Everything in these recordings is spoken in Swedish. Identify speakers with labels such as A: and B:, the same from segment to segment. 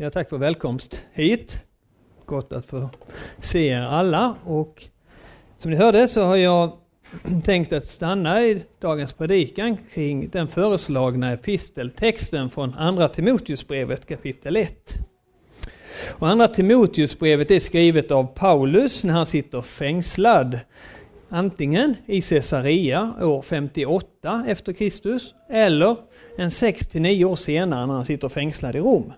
A: Ja, tack för välkomst hit. Gott att få se er alla och som ni hörde så har jag tänkt att stanna i dagens predikan kring den föreslagna episteltexten från Andra Timoteusbrevet kapitel 1. Och Andra Timoteusbrevet är skrivet av Paulus när han sitter fängslad antingen i Caesarea år 58 efter Kristus eller en 6-9 år senare när han sitter fängslad i Rom.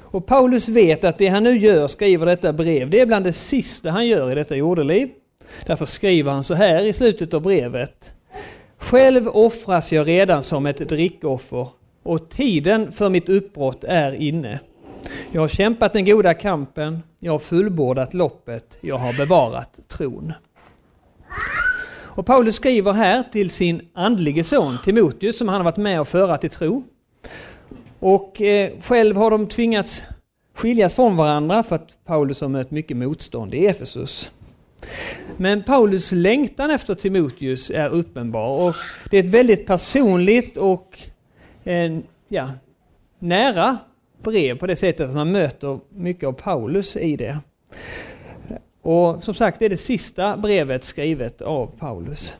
A: Och Paulus vet att det han nu gör, skriver detta brev, det är bland det sista han gör i detta jordeliv. Därför skriver han så här i slutet av brevet. Själv offras jag redan som ett drickoffer och tiden för mitt uppbrott är inne. Jag har kämpat den goda kampen, jag har fullbordat loppet, jag har bevarat tron. Och Paulus skriver här till sin andlige son Timoteus som han har varit med och föra till tro. Och eh, själv har de tvingats skiljas från varandra för att Paulus har mött mycket motstånd i Efesus. Men Paulus längtan efter Timoteus är uppenbar och det är ett väldigt personligt och eh, ja, nära brev på det sättet att man möter mycket av Paulus i det. Och som sagt, det är det sista brevet skrivet av Paulus.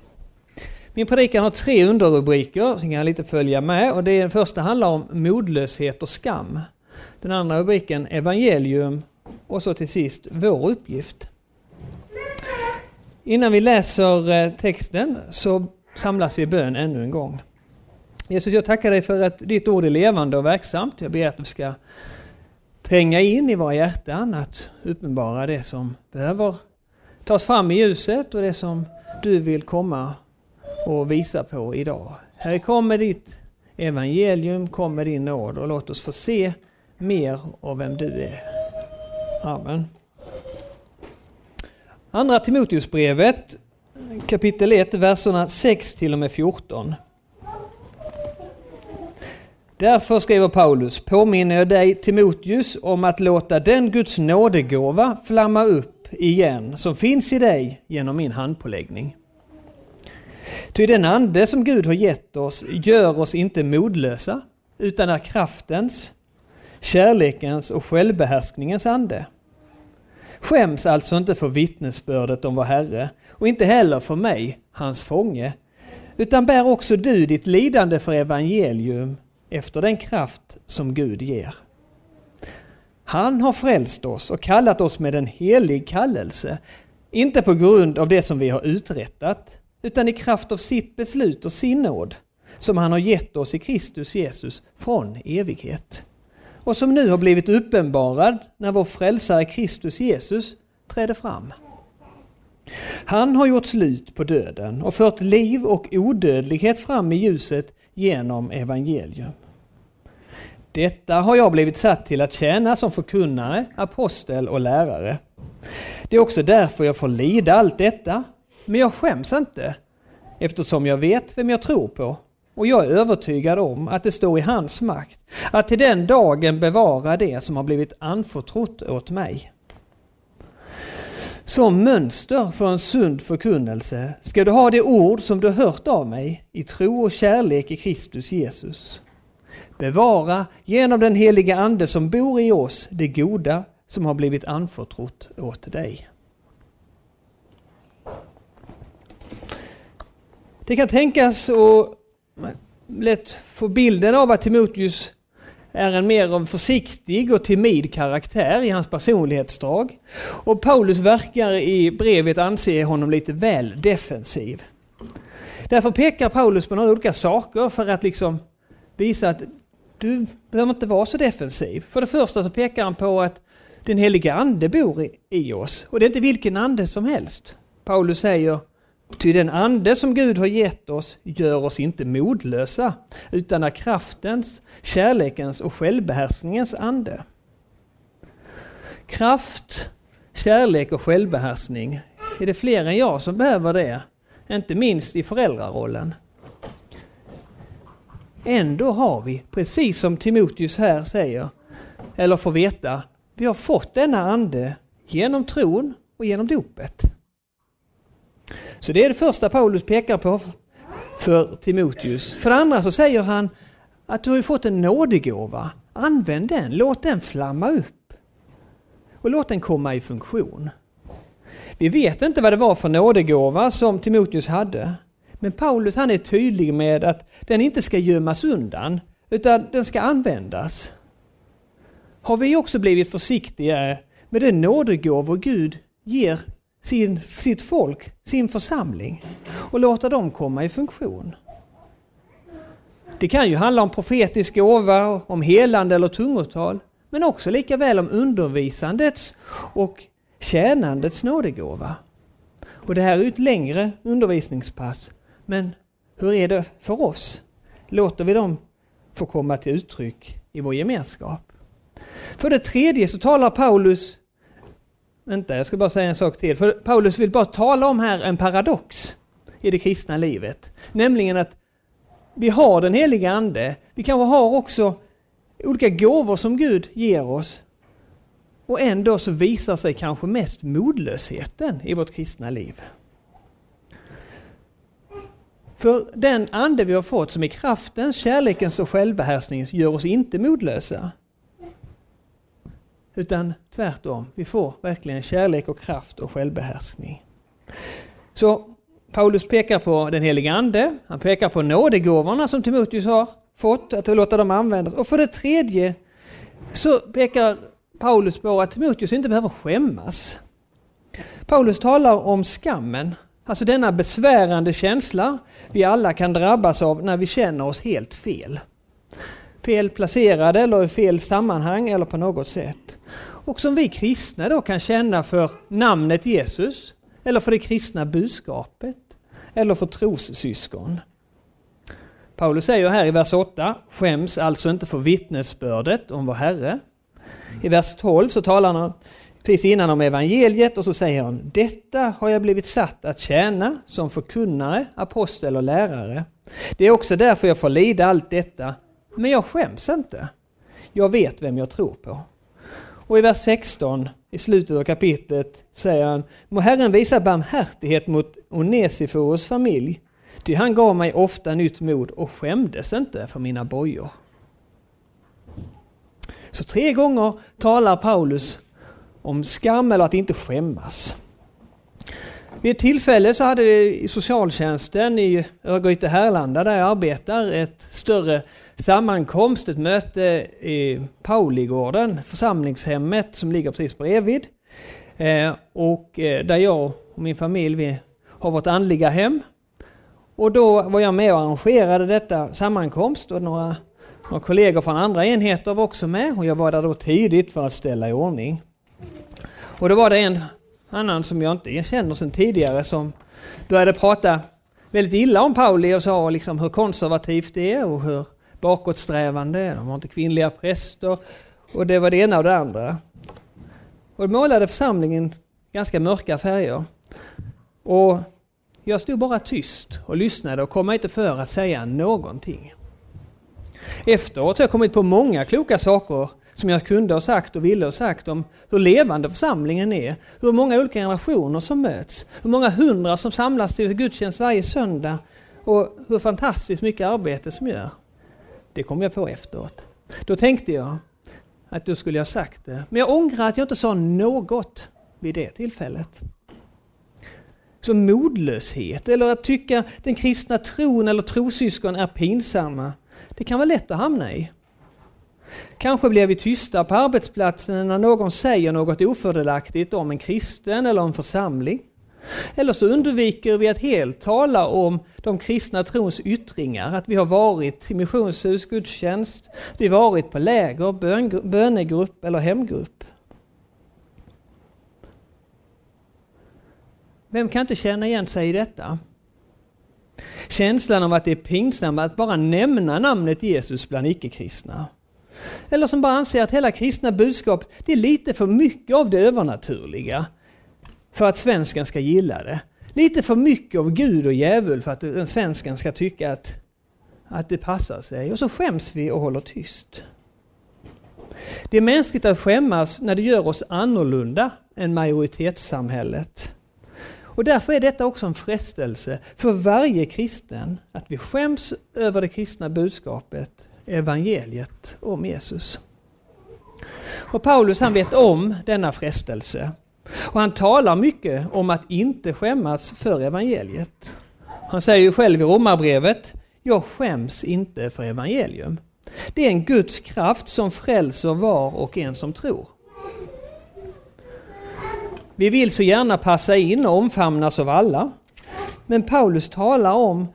A: Min predikan har tre underrubriker, så kan jag lite följa med. Och det, den första handlar om modlöshet och skam. Den andra rubriken evangelium och så till sist vår uppgift. Innan vi läser eh, texten så samlas vi i bön ännu en gång. Jesus, jag tackar dig för att ditt ord är levande och verksamt. Jag ber att du ska tränga in i våra hjärtan, att uppenbara det som behöver tas fram i ljuset och det som du vill komma och visa på idag. Här kommer ditt evangelium, kommer din nåd och låt oss få se mer av vem du är. Amen. Andra Timoteusbrevet kapitel 1, verserna 6 till och med 14. Därför skriver Paulus, påminner jag dig Timoteus om att låta den Guds nådegåva flamma upp igen som finns i dig genom min handpåläggning. Ty den ande som Gud har gett oss gör oss inte modlösa, utan är kraftens, kärlekens och självbehärskningens ande. Skäms alltså inte för vittnesbördet om vår Herre och inte heller för mig, hans fånge, utan bär också du ditt lidande för evangelium efter den kraft som Gud ger. Han har frälst oss och kallat oss med en helig kallelse, inte på grund av det som vi har uträttat, utan i kraft av sitt beslut och sin nåd, som han har gett oss i Kristus Jesus från evighet. Och som nu har blivit uppenbarad när vår frälsare Kristus Jesus trädde fram. Han har gjort slut på döden och fört liv och odödlighet fram i ljuset genom evangelium. Detta har jag blivit satt till att tjäna som förkunnare, apostel och lärare. Det är också därför jag får lida allt detta, men jag skäms inte eftersom jag vet vem jag tror på och jag är övertygad om att det står i hans makt att till den dagen bevara det som har blivit anförtrott åt mig. Som mönster för en sund förkunnelse ska du ha det ord som du hört av mig i tro och kärlek i Kristus Jesus. Bevara genom den heliga Ande som bor i oss det goda som har blivit anförtrott åt dig. Det kan tänkas och lätt få bilden av att Timoteus är en mer av försiktig och timid karaktär i hans personlighetsdrag. Och Paulus verkar i brevet anse honom lite väl defensiv. Därför pekar Paulus på några olika saker för att liksom visa att du behöver inte vara så defensiv. För det första så pekar han på att den heliga ande bor i oss. Och det är inte vilken ande som helst. Paulus säger Ty den ande som Gud har gett oss gör oss inte modlösa, utan är kraftens, kärlekens och självbehärskningens ande. Kraft, kärlek och självbehärskning, är det fler än jag som behöver det? Inte minst i föräldrarollen. Ändå har vi, precis som Timoteus här säger, eller får veta, vi har fått denna ande genom tron och genom dopet. Så det är det första Paulus pekar på för Timoteus. För det andra så säger han att du har fått en nådegåva. Använd den, låt den flamma upp. Och låt den komma i funktion. Vi vet inte vad det var för nådegåva som Timoteus hade. Men Paulus han är tydlig med att den inte ska gömmas undan, utan den ska användas. Har vi också blivit försiktigare med den nådegåvor Gud ger sin, sitt folk, sin församling och låta dem komma i funktion? Det kan ju handla om profetisk gåva, om helande eller tungotal, men också lika väl om undervisandets och tjänandets nådegåva. Och det här är ett längre undervisningspass, men hur är det för oss? Låter vi dem få komma till uttryck i vår gemenskap? För det tredje så talar Paulus Vänta, jag ska bara säga en sak till. För Paulus vill bara tala om här en paradox i det kristna livet. Nämligen att vi har den heliga Ande. Vi kanske har också olika gåvor som Gud ger oss. Och ändå så visar sig kanske mest modlösheten i vårt kristna liv. För den ande vi har fått som är kraftens, kärlekens och självbehärskningens gör oss inte modlösa. Utan tvärtom, vi får verkligen kärlek och kraft och självbehärskning. Så Paulus pekar på den helige Ande, han pekar på nådegåvorna som Timoteus har fått, att låta dem användas. Och för det tredje så pekar Paulus på att Timoteus inte behöver skämmas. Paulus talar om skammen, alltså denna besvärande känsla vi alla kan drabbas av när vi känner oss helt fel. Fel placerade eller i fel sammanhang eller på något sätt. Och som vi kristna då kan känna för namnet Jesus, eller för det kristna budskapet, eller för trossyskon. Paulus säger här i vers 8, skäms alltså inte för vittnesbördet om vår Herre. I vers 12 så talar han precis innan om evangeliet och så säger han Detta har jag blivit satt att tjäna som förkunnare, apostel och lärare. Det är också därför jag får lida allt detta, men jag skäms inte. Jag vet vem jag tror på. Och i vers 16 i slutet av kapitlet säger han Må Herren visa barmhärtighet mot Onesiforos familj, ty han gav mig ofta nytt mod och skämdes inte för mina bojor. Så tre gånger talar Paulus om skam eller att inte skämmas. Vid ett tillfälle så hade vi i socialtjänsten i Örgryte Härlanda där jag arbetar ett större sammankomst, ett möte i Pauligården, församlingshemmet som ligger precis bredvid. Eh, och eh, där jag och min familj vi har vårt andliga hem. Och då var jag med och arrangerade detta sammankomst och några, några kollegor från andra enheter var också med och jag var där då tidigt för att ställa i ordning. Och då var det en annan som jag inte känner sedan tidigare som började prata väldigt illa om Pauli och sa liksom hur konservativt det är och hur bakåtsträvande, de har inte kvinnliga präster och det var det ena och det andra. Och målade församlingen ganska mörka färger. Och jag stod bara tyst och lyssnade och kom inte för att säga någonting. Efteråt har jag kommit på många kloka saker som jag kunde ha sagt och ville ha sagt om hur levande församlingen är, hur många olika generationer som möts, hur många hundra som samlas till gudstjänst varje söndag och hur fantastiskt mycket arbete som gör. Det kom jag på efteråt. Då tänkte jag att då skulle jag sagt det. Men jag ångrar att jag inte sa något vid det tillfället. Så modlöshet eller att tycka den kristna tron eller trosyskon är pinsamma, det kan vara lätt att hamna i. Kanske blir vi tysta på arbetsplatsen när någon säger något ofördelaktigt om en kristen eller en församling. Eller så undviker vi att helt tala om de kristna trons yttringar, att vi har varit i missionshus, gudstjänst, vi har varit på läger, bönegrupp eller hemgrupp. Vem kan inte känna igen sig i detta? Känslan av att det är pinsamt att bara nämna namnet Jesus bland icke-kristna. Eller som bara anser att hela kristna budskapet, det är lite för mycket av det övernaturliga för att svensken ska gilla det. Lite för mycket av Gud och djävul för att den svensken ska tycka att, att det passar sig. Och så skäms vi och håller tyst. Det är mänskligt att skämmas när det gör oss annorlunda än majoritetssamhället. Och därför är detta också en frestelse för varje kristen att vi skäms över det kristna budskapet evangeliet om Jesus. Och Paulus han vet om denna frestelse. Och han talar mycket om att inte skämmas för evangeliet. Han säger ju själv i Romarbrevet, jag skäms inte för evangelium. Det är en Guds kraft som frälser var och en som tror. Vi vill så gärna passa in och omfamnas av alla. Men Paulus talar om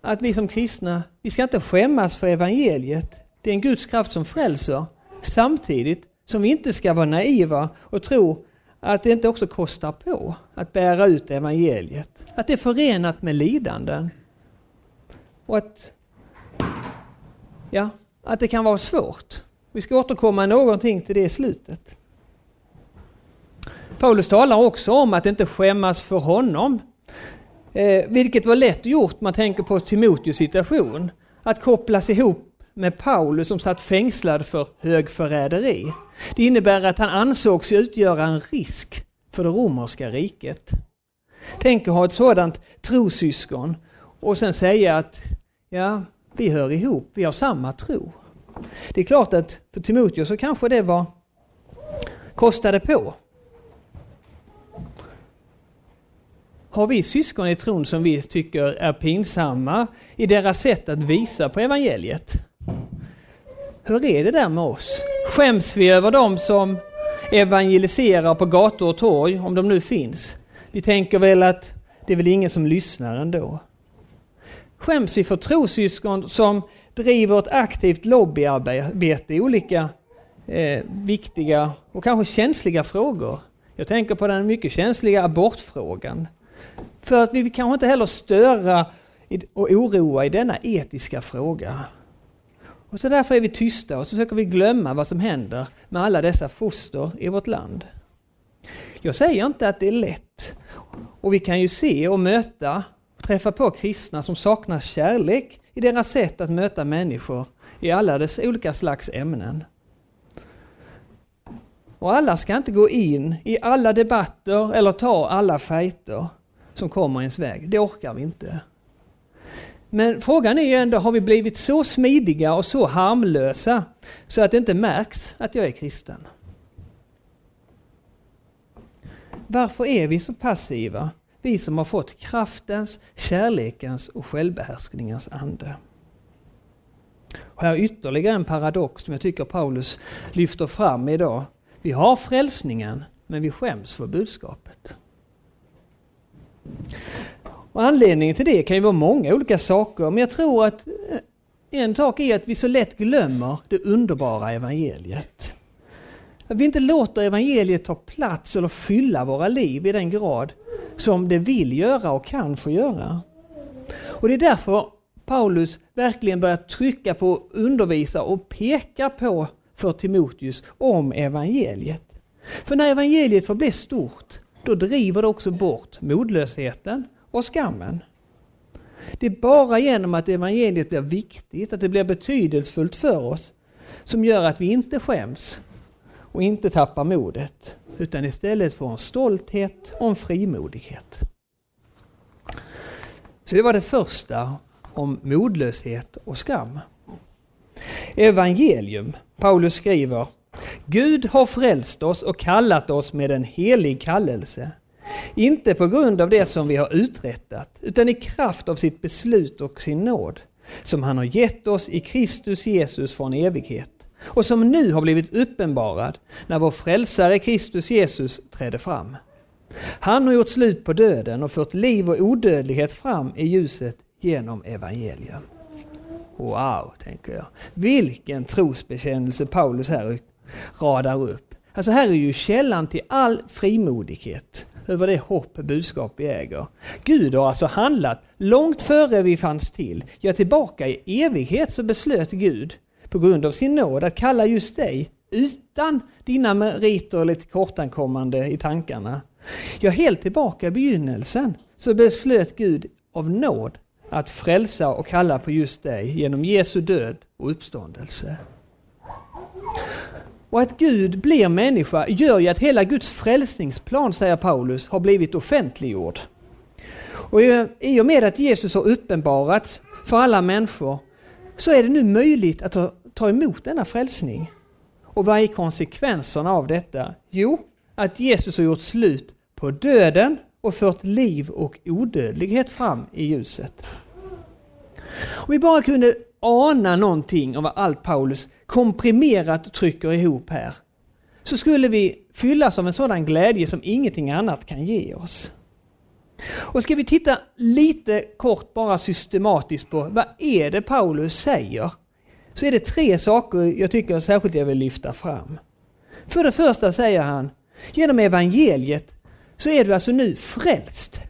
A: att vi som kristna, vi ska inte skämmas för evangeliet. Det är en Guds kraft som frälser. Samtidigt som vi inte ska vara naiva och tro att det inte också kostar på att bära ut evangeliet. Att det är förenat med lidanden. Och att, ja, att det kan vara svårt. Vi ska återkomma någonting till det i slutet. Paulus talar också om att inte skämmas för honom. Eh, vilket var lätt gjort, man tänker på Timoteus situation. Att kopplas ihop med Paulus som satt fängslad för högförräderi. Det innebär att han ansågs utgöra en risk för det romerska riket. Tänk att ha ett sådant trosyskon och sen säga att ja, vi hör ihop, vi har samma tro. Det är klart att för Timoteus så kanske det var kostade på. Har vi syskon i tron som vi tycker är pinsamma i deras sätt att visa på evangeliet? Hur är det där med oss? Skäms vi över dem som evangeliserar på gator och torg, om de nu finns? Vi tänker väl att det är väl ingen som lyssnar ändå. Skäms vi för trosyskon som driver ett aktivt lobbyarbete i olika eh, viktiga och kanske känsliga frågor? Jag tänker på den mycket känsliga abortfrågan. För att vi kanske inte heller störa och oroa i denna etiska fråga. Och så därför är vi tysta och så försöker vi glömma vad som händer med alla dessa foster i vårt land. Jag säger inte att det är lätt. Och vi kan ju se och möta och träffa på kristna som saknar kärlek i deras sätt att möta människor i alla dess olika slags ämnen. Och alla ska inte gå in i alla debatter eller ta alla fejter som kommer ens väg. Det orkar vi inte. Men frågan är ju ändå, har vi blivit så smidiga och så harmlösa så att det inte märks att jag är kristen? Varför är vi så passiva, vi som har fått kraftens, kärlekens och självbehärskningens ande? Och här är ytterligare en paradox som jag tycker Paulus lyfter fram idag. Vi har frälsningen, men vi skäms för budskapet. Och anledningen till det kan ju vara många olika saker, men jag tror att eh, en sak är att vi så lätt glömmer det underbara evangeliet. Att vi inte låter evangeliet ta plats eller fylla våra liv i den grad som det vill göra och kan få göra. Och det är därför Paulus verkligen börjar trycka på, undervisa och peka på för Timoteus om evangeliet. För när evangeliet får bli stort, då driver det också bort modlösheten och skammen. Det är bara genom att evangeliet blir viktigt, att det blir betydelsefullt för oss, som gör att vi inte skäms och inte tappar modet, utan istället får en stolthet och en frimodighet. Så det var det första om modlöshet och skam. Evangelium. Paulus skriver Gud har frälst oss och kallat oss med en helig kallelse inte på grund av det som vi har uträttat, utan i kraft av sitt beslut och sin nåd, som han har gett oss i Kristus Jesus från evighet och som nu har blivit uppenbarad när vår frälsare Kristus Jesus trädde fram. Han har gjort slut på döden och fört liv och odödlighet fram i ljuset genom evangelium. Wow, tänker jag. Vilken trosbekännelse Paulus här radar upp. Alltså här är ju källan till all frimodighet över det hopp budskap vi äger. Gud har alltså handlat långt före vi fanns till. Ja, tillbaka i evighet så beslöt Gud på grund av sin nåd att kalla just dig utan dina meriter eller kortankommande i tankarna. Ja, helt tillbaka i begynnelsen så beslöt Gud av nåd att frälsa och kalla på just dig genom Jesu död och uppståndelse. Och att Gud blir människa gör ju att hela Guds frälsningsplan, säger Paulus, har blivit offentliggjord. Och i och med att Jesus har uppenbarats för alla människor så är det nu möjligt att ta, ta emot denna frälsning. Och vad är konsekvenserna av detta? Jo, att Jesus har gjort slut på döden och fört liv och odödlighet fram i ljuset. Om vi bara kunde ana någonting av vad allt Paulus komprimerat trycker ihop här, så skulle vi fyllas av en sådan glädje som ingenting annat kan ge oss. Och ska vi titta lite kort bara systematiskt på vad är det Paulus säger? Så är det tre saker jag tycker särskilt jag vill lyfta fram. För det första säger han, genom evangeliet så är du alltså nu frälst.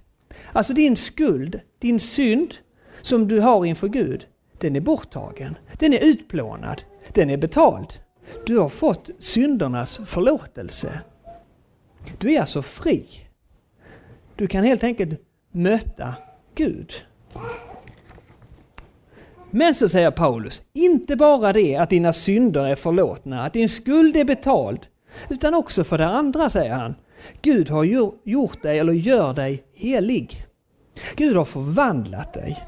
A: Alltså din skuld, din synd som du har inför Gud, den är borttagen. Den är utplånad. Den är betald. Du har fått syndernas förlåtelse. Du är alltså fri. Du kan helt enkelt möta Gud. Men så säger Paulus, inte bara det att dina synder är förlåtna, att din skuld är betald, utan också för det andra säger han, Gud har gjort dig eller gör dig helig. Gud har förvandlat dig.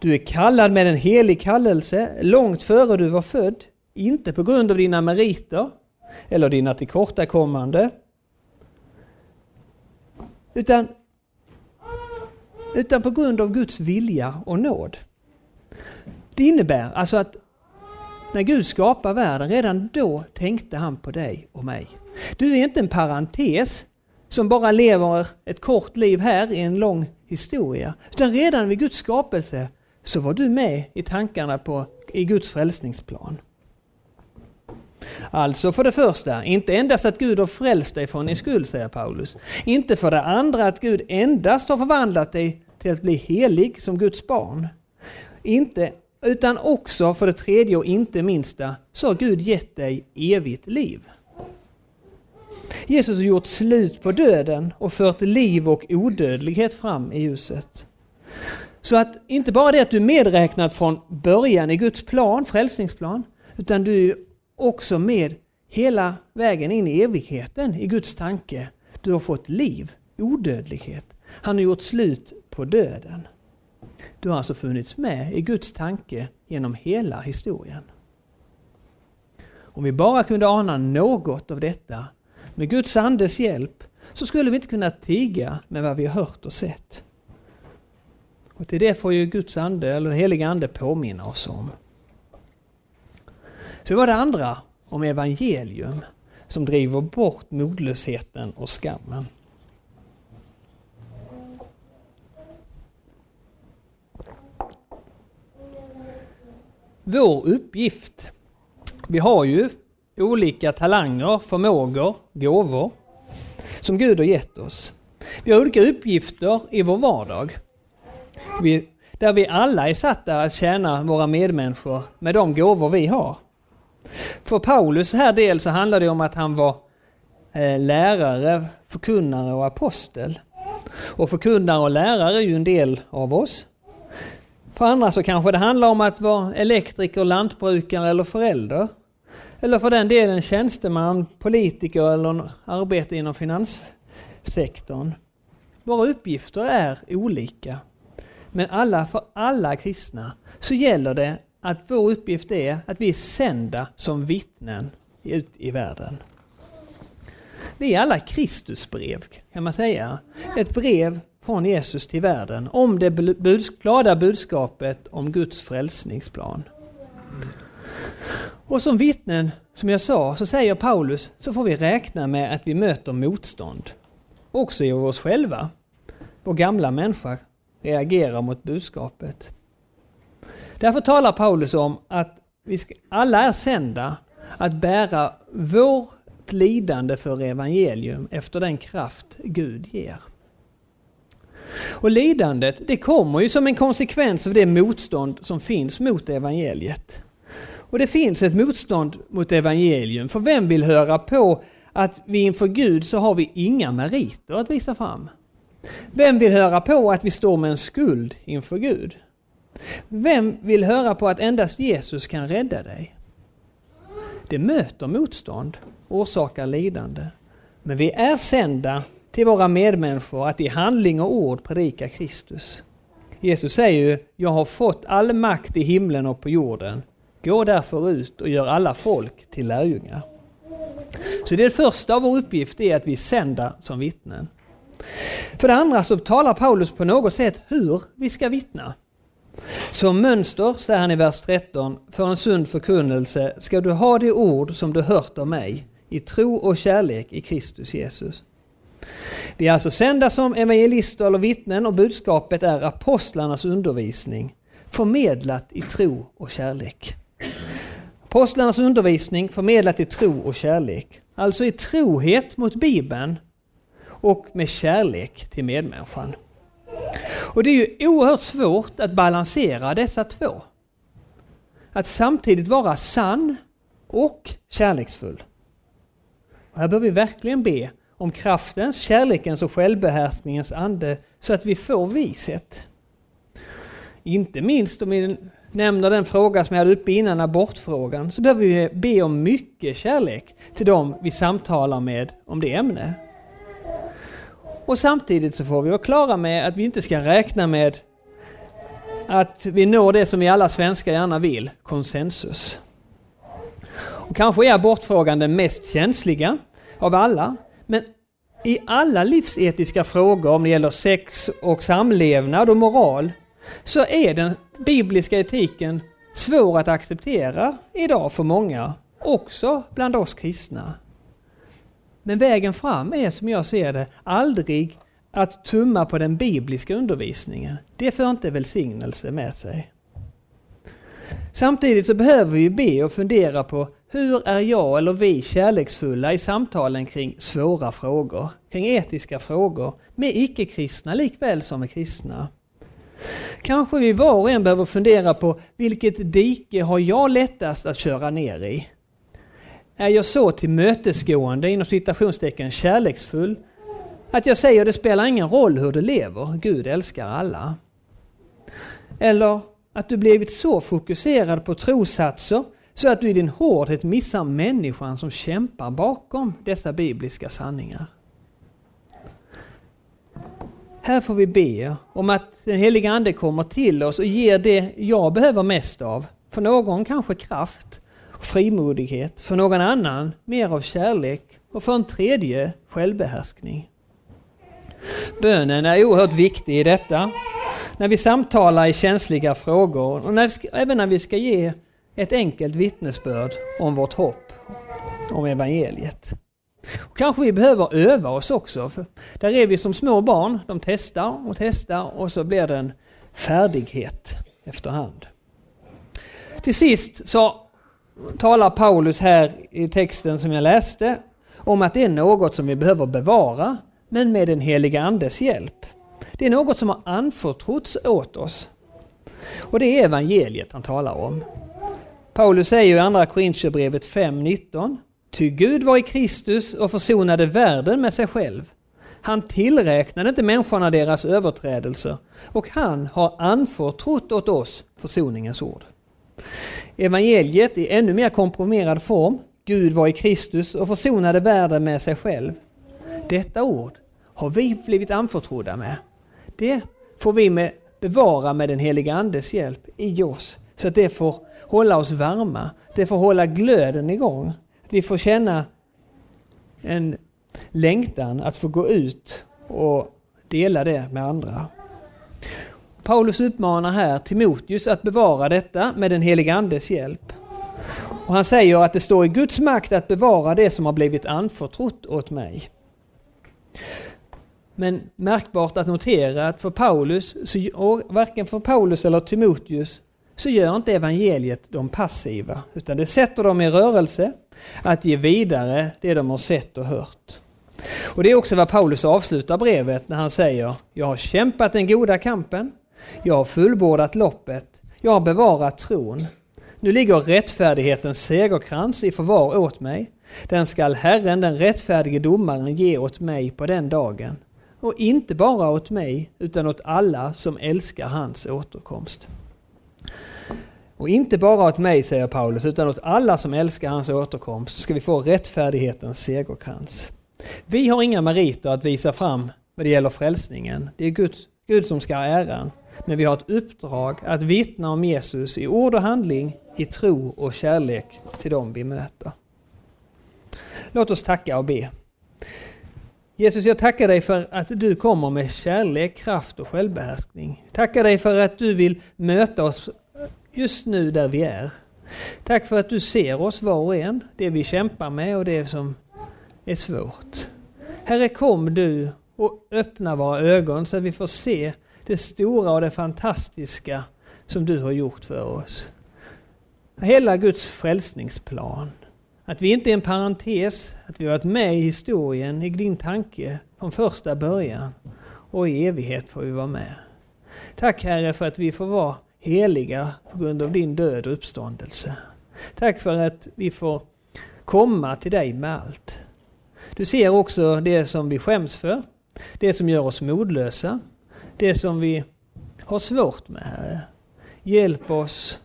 A: Du är kallad med en helig kallelse långt före du var född, inte på grund av dina meriter eller dina tillkortakommande, utan, utan på grund av Guds vilja och nåd. Det innebär alltså att när Gud skapar världen, redan då tänkte han på dig och mig. Du är inte en parentes som bara lever ett kort liv här i en lång historia. Utan redan vid Guds skapelse så var du med i tankarna på, i Guds frälsningsplan. Alltså för det första, inte endast att Gud har frälst dig från din skuld, säger Paulus. Inte för det andra att Gud endast har förvandlat dig till att bli helig som Guds barn. Inte, utan också för det tredje och inte minsta, så har Gud gett dig evigt liv. Jesus har gjort slut på döden och fört liv och odödlighet fram i ljuset. Så att inte bara det att du är medräknad från början i Guds plan, frälsningsplan, utan du är också med hela vägen in i evigheten i Guds tanke. Du har fått liv, odödlighet. Han har gjort slut på döden. Du har alltså funnits med i Guds tanke genom hela historien. Om vi bara kunde ana något av detta med Guds andes hjälp så skulle vi inte kunna tiga med vad vi har hört och sett. Och till det får ju Guds ande, eller den heliga ande, påminna oss om. Så var det andra om evangelium som driver bort modlösheten och skammen. Vår uppgift. Vi har ju olika talanger, förmågor, gåvor som Gud har gett oss. Vi har olika uppgifter i vår vardag. Vi, där vi alla är satta att tjäna våra medmänniskor med de gåvor vi har. För Paulus här del så handlar det om att han var eh, lärare, förkunnare och apostel. Och förkunnare och lärare är ju en del av oss. För andra så kanske det handlar om att vara elektriker, lantbrukare eller förälder. Eller för den delen tjänsteman, politiker eller arbete inom finanssektorn. Våra uppgifter är olika. Men alla, för alla kristna så gäller det att vår uppgift är att vi är sända som vittnen ut i världen. Vi är alla Kristusbrev kan man säga. Ett brev från Jesus till världen om det glada budskapet om Guds frälsningsplan. Och som vittnen, som jag sa, så säger Paulus, så får vi räkna med att vi möter motstånd. Också i oss själva. Vår gamla människa reagerar mot budskapet. Därför talar Paulus om att vi ska, alla är sända att bära vårt lidande för evangelium efter den kraft Gud ger. Och lidandet, det kommer ju som en konsekvens av det motstånd som finns mot evangeliet. Och det finns ett motstånd mot evangelium, för vem vill höra på att vi inför Gud så har vi inga meriter att visa fram? Vem vill höra på att vi står med en skuld inför Gud? Vem vill höra på att endast Jesus kan rädda dig? Det möter motstånd, orsakar lidande. Men vi är sända till våra medmänniskor att i handling och ord predika Kristus. Jesus säger ju, jag har fått all makt i himlen och på jorden. Gå därför ut och gör alla folk till lärjungar. Så det första av vår uppgift är att vi sända som vittnen. För det andra så talar Paulus på något sätt hur vi ska vittna. Som mönster, säger han i vers 13, för en sund förkunnelse ska du ha det ord som du hört av mig, i tro och kärlek i Kristus Jesus. Vi är alltså sända som evangelister eller vittnen och budskapet är apostlarnas undervisning, förmedlat i tro och kärlek. Apostlarnas undervisning förmedlat i tro och kärlek. Alltså i trohet mot Bibeln och med kärlek till medmänniskan. Och det är ju oerhört svårt att balansera dessa två. Att samtidigt vara sann och kärleksfull. Och här behöver vi verkligen be om kraftens, kärlekens och självbehärskningens ande så att vi får vishet. Inte minst om vi nämner den fråga som jag hade uppe innan, abortfrågan, så behöver vi be om mycket kärlek till dem vi samtalar med om det ämnet. Och samtidigt så får vi vara klara med att vi inte ska räkna med att vi når det som vi alla svenskar gärna vill, konsensus. Och kanske är abortfrågan den mest känsliga av alla, men i alla livsetiska frågor, om det gäller sex och samlevnad och moral, så är den bibliska etiken svår att acceptera idag för många, också bland oss kristna. Men vägen fram är som jag ser det aldrig att tumma på den bibliska undervisningen. Det för inte välsignelse med sig. Samtidigt så behöver vi be och fundera på hur är jag eller vi kärleksfulla i samtalen kring svåra frågor, kring etiska frågor, med icke-kristna likväl som med kristna. Kanske vi var och en behöver fundera på vilket dike har jag lättast att köra ner i? Är jag så tillmötesgående, inom citationstecken kärleksfull, att jag säger det spelar ingen roll hur du lever, Gud älskar alla? Eller att du blivit så fokuserad på trosatser så att du i din hårdhet missar människan som kämpar bakom dessa bibliska sanningar. Här får vi be om att den heliga Ande kommer till oss och ger det jag behöver mest av. För någon kanske kraft frimodighet, för någon annan mer av kärlek och för en tredje självbehärskning. Bönen är oerhört viktig i detta. När vi samtalar i känsliga frågor och när, även när vi ska ge ett enkelt vittnesbörd om vårt hopp, om evangeliet. Och kanske vi behöver öva oss också. För där är vi som små barn, de testar och testar och så blir det en färdighet efterhand. Till sist så talar Paulus här i texten som jag läste om att det är något som vi behöver bevara, men med den heliga Andes hjälp. Det är något som har anförtrotts åt oss. Och det är evangeliet han talar om. Paulus säger i Andra Korintierbrevet 5.19 Ty Gud var i Kristus och försonade världen med sig själv. Han tillräknade inte människorna deras överträdelser och han har anförtrott åt oss försoningens ord. Evangeliet i ännu mer komprimerad form. Gud var i Kristus och försonade världen med sig själv. Detta ord har vi blivit anförtrodda med. Det får vi med, bevara med den heliga Andes hjälp i oss så att det får hålla oss varma. Det får hålla glöden igång. Vi får känna en längtan att få gå ut och dela det med andra. Paulus uppmanar här Timoteus att bevara detta med den helige Andes hjälp. Och han säger att det står i Guds makt att bevara det som har blivit anförtrott åt mig. Men märkbart att notera att för Paulus, och varken för Paulus eller Timoteus, så gör inte evangeliet dem passiva, utan det sätter dem i rörelse att ge vidare det de har sett och hört. Och Det är också vad Paulus avslutar brevet när han säger Jag har kämpat den goda kampen, jag har fullbordat loppet, jag har bevarat tron. Nu ligger rättfärdighetens segerkrans i förvar åt mig. Den skall Herren, den rättfärdige domaren, ge åt mig på den dagen. Och inte bara åt mig, utan åt alla som älskar hans återkomst. Och inte bara åt mig, säger Paulus, utan åt alla som älskar hans återkomst ska vi få rättfärdighetens segerkrans. Vi har inga meriter att visa fram när det gäller frälsningen. Det är Gud, Gud som ska ha äran. Men vi har ett uppdrag att vittna om Jesus i ord och handling, i tro och kärlek till dem vi möter. Låt oss tacka och be. Jesus, jag tackar dig för att du kommer med kärlek, kraft och självbehärskning. Tackar dig för att du vill möta oss just nu där vi är. Tack för att du ser oss var och en, det vi kämpar med och det som är svårt. Herre, kom du och öppna våra ögon så att vi får se det stora och det fantastiska som du har gjort för oss. Hela Guds frälsningsplan. Att vi inte är en parentes, att vi har varit med i historien, i din tanke, från första början. Och i evighet får vi vara med. Tack Herre för att vi får vara heliga på grund av din död och uppståndelse. Tack för att vi får komma till dig med allt. Du ser också det som vi skäms för, det som gör oss modlösa, det som vi har svårt med, Herre. Hjälp oss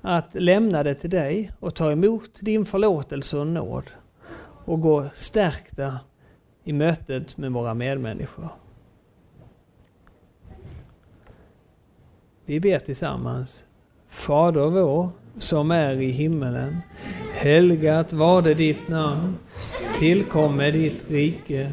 A: att lämna det till dig och ta emot din förlåtelse och nåd och gå stärkta i mötet med våra medmänniskor. Vi ber tillsammans. Fader vår som är i himmelen. Helgat var det ditt namn. Tillkomme ditt rike.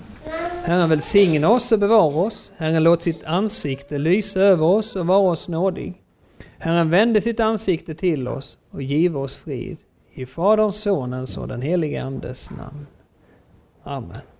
A: Herren välsigna oss och bevara oss. Herren låt sitt ansikte lysa över oss och vara oss nådig. Herren vände sitt ansikte till oss och give oss frid. I Faderns, Sonens och den helige Andes namn. Amen.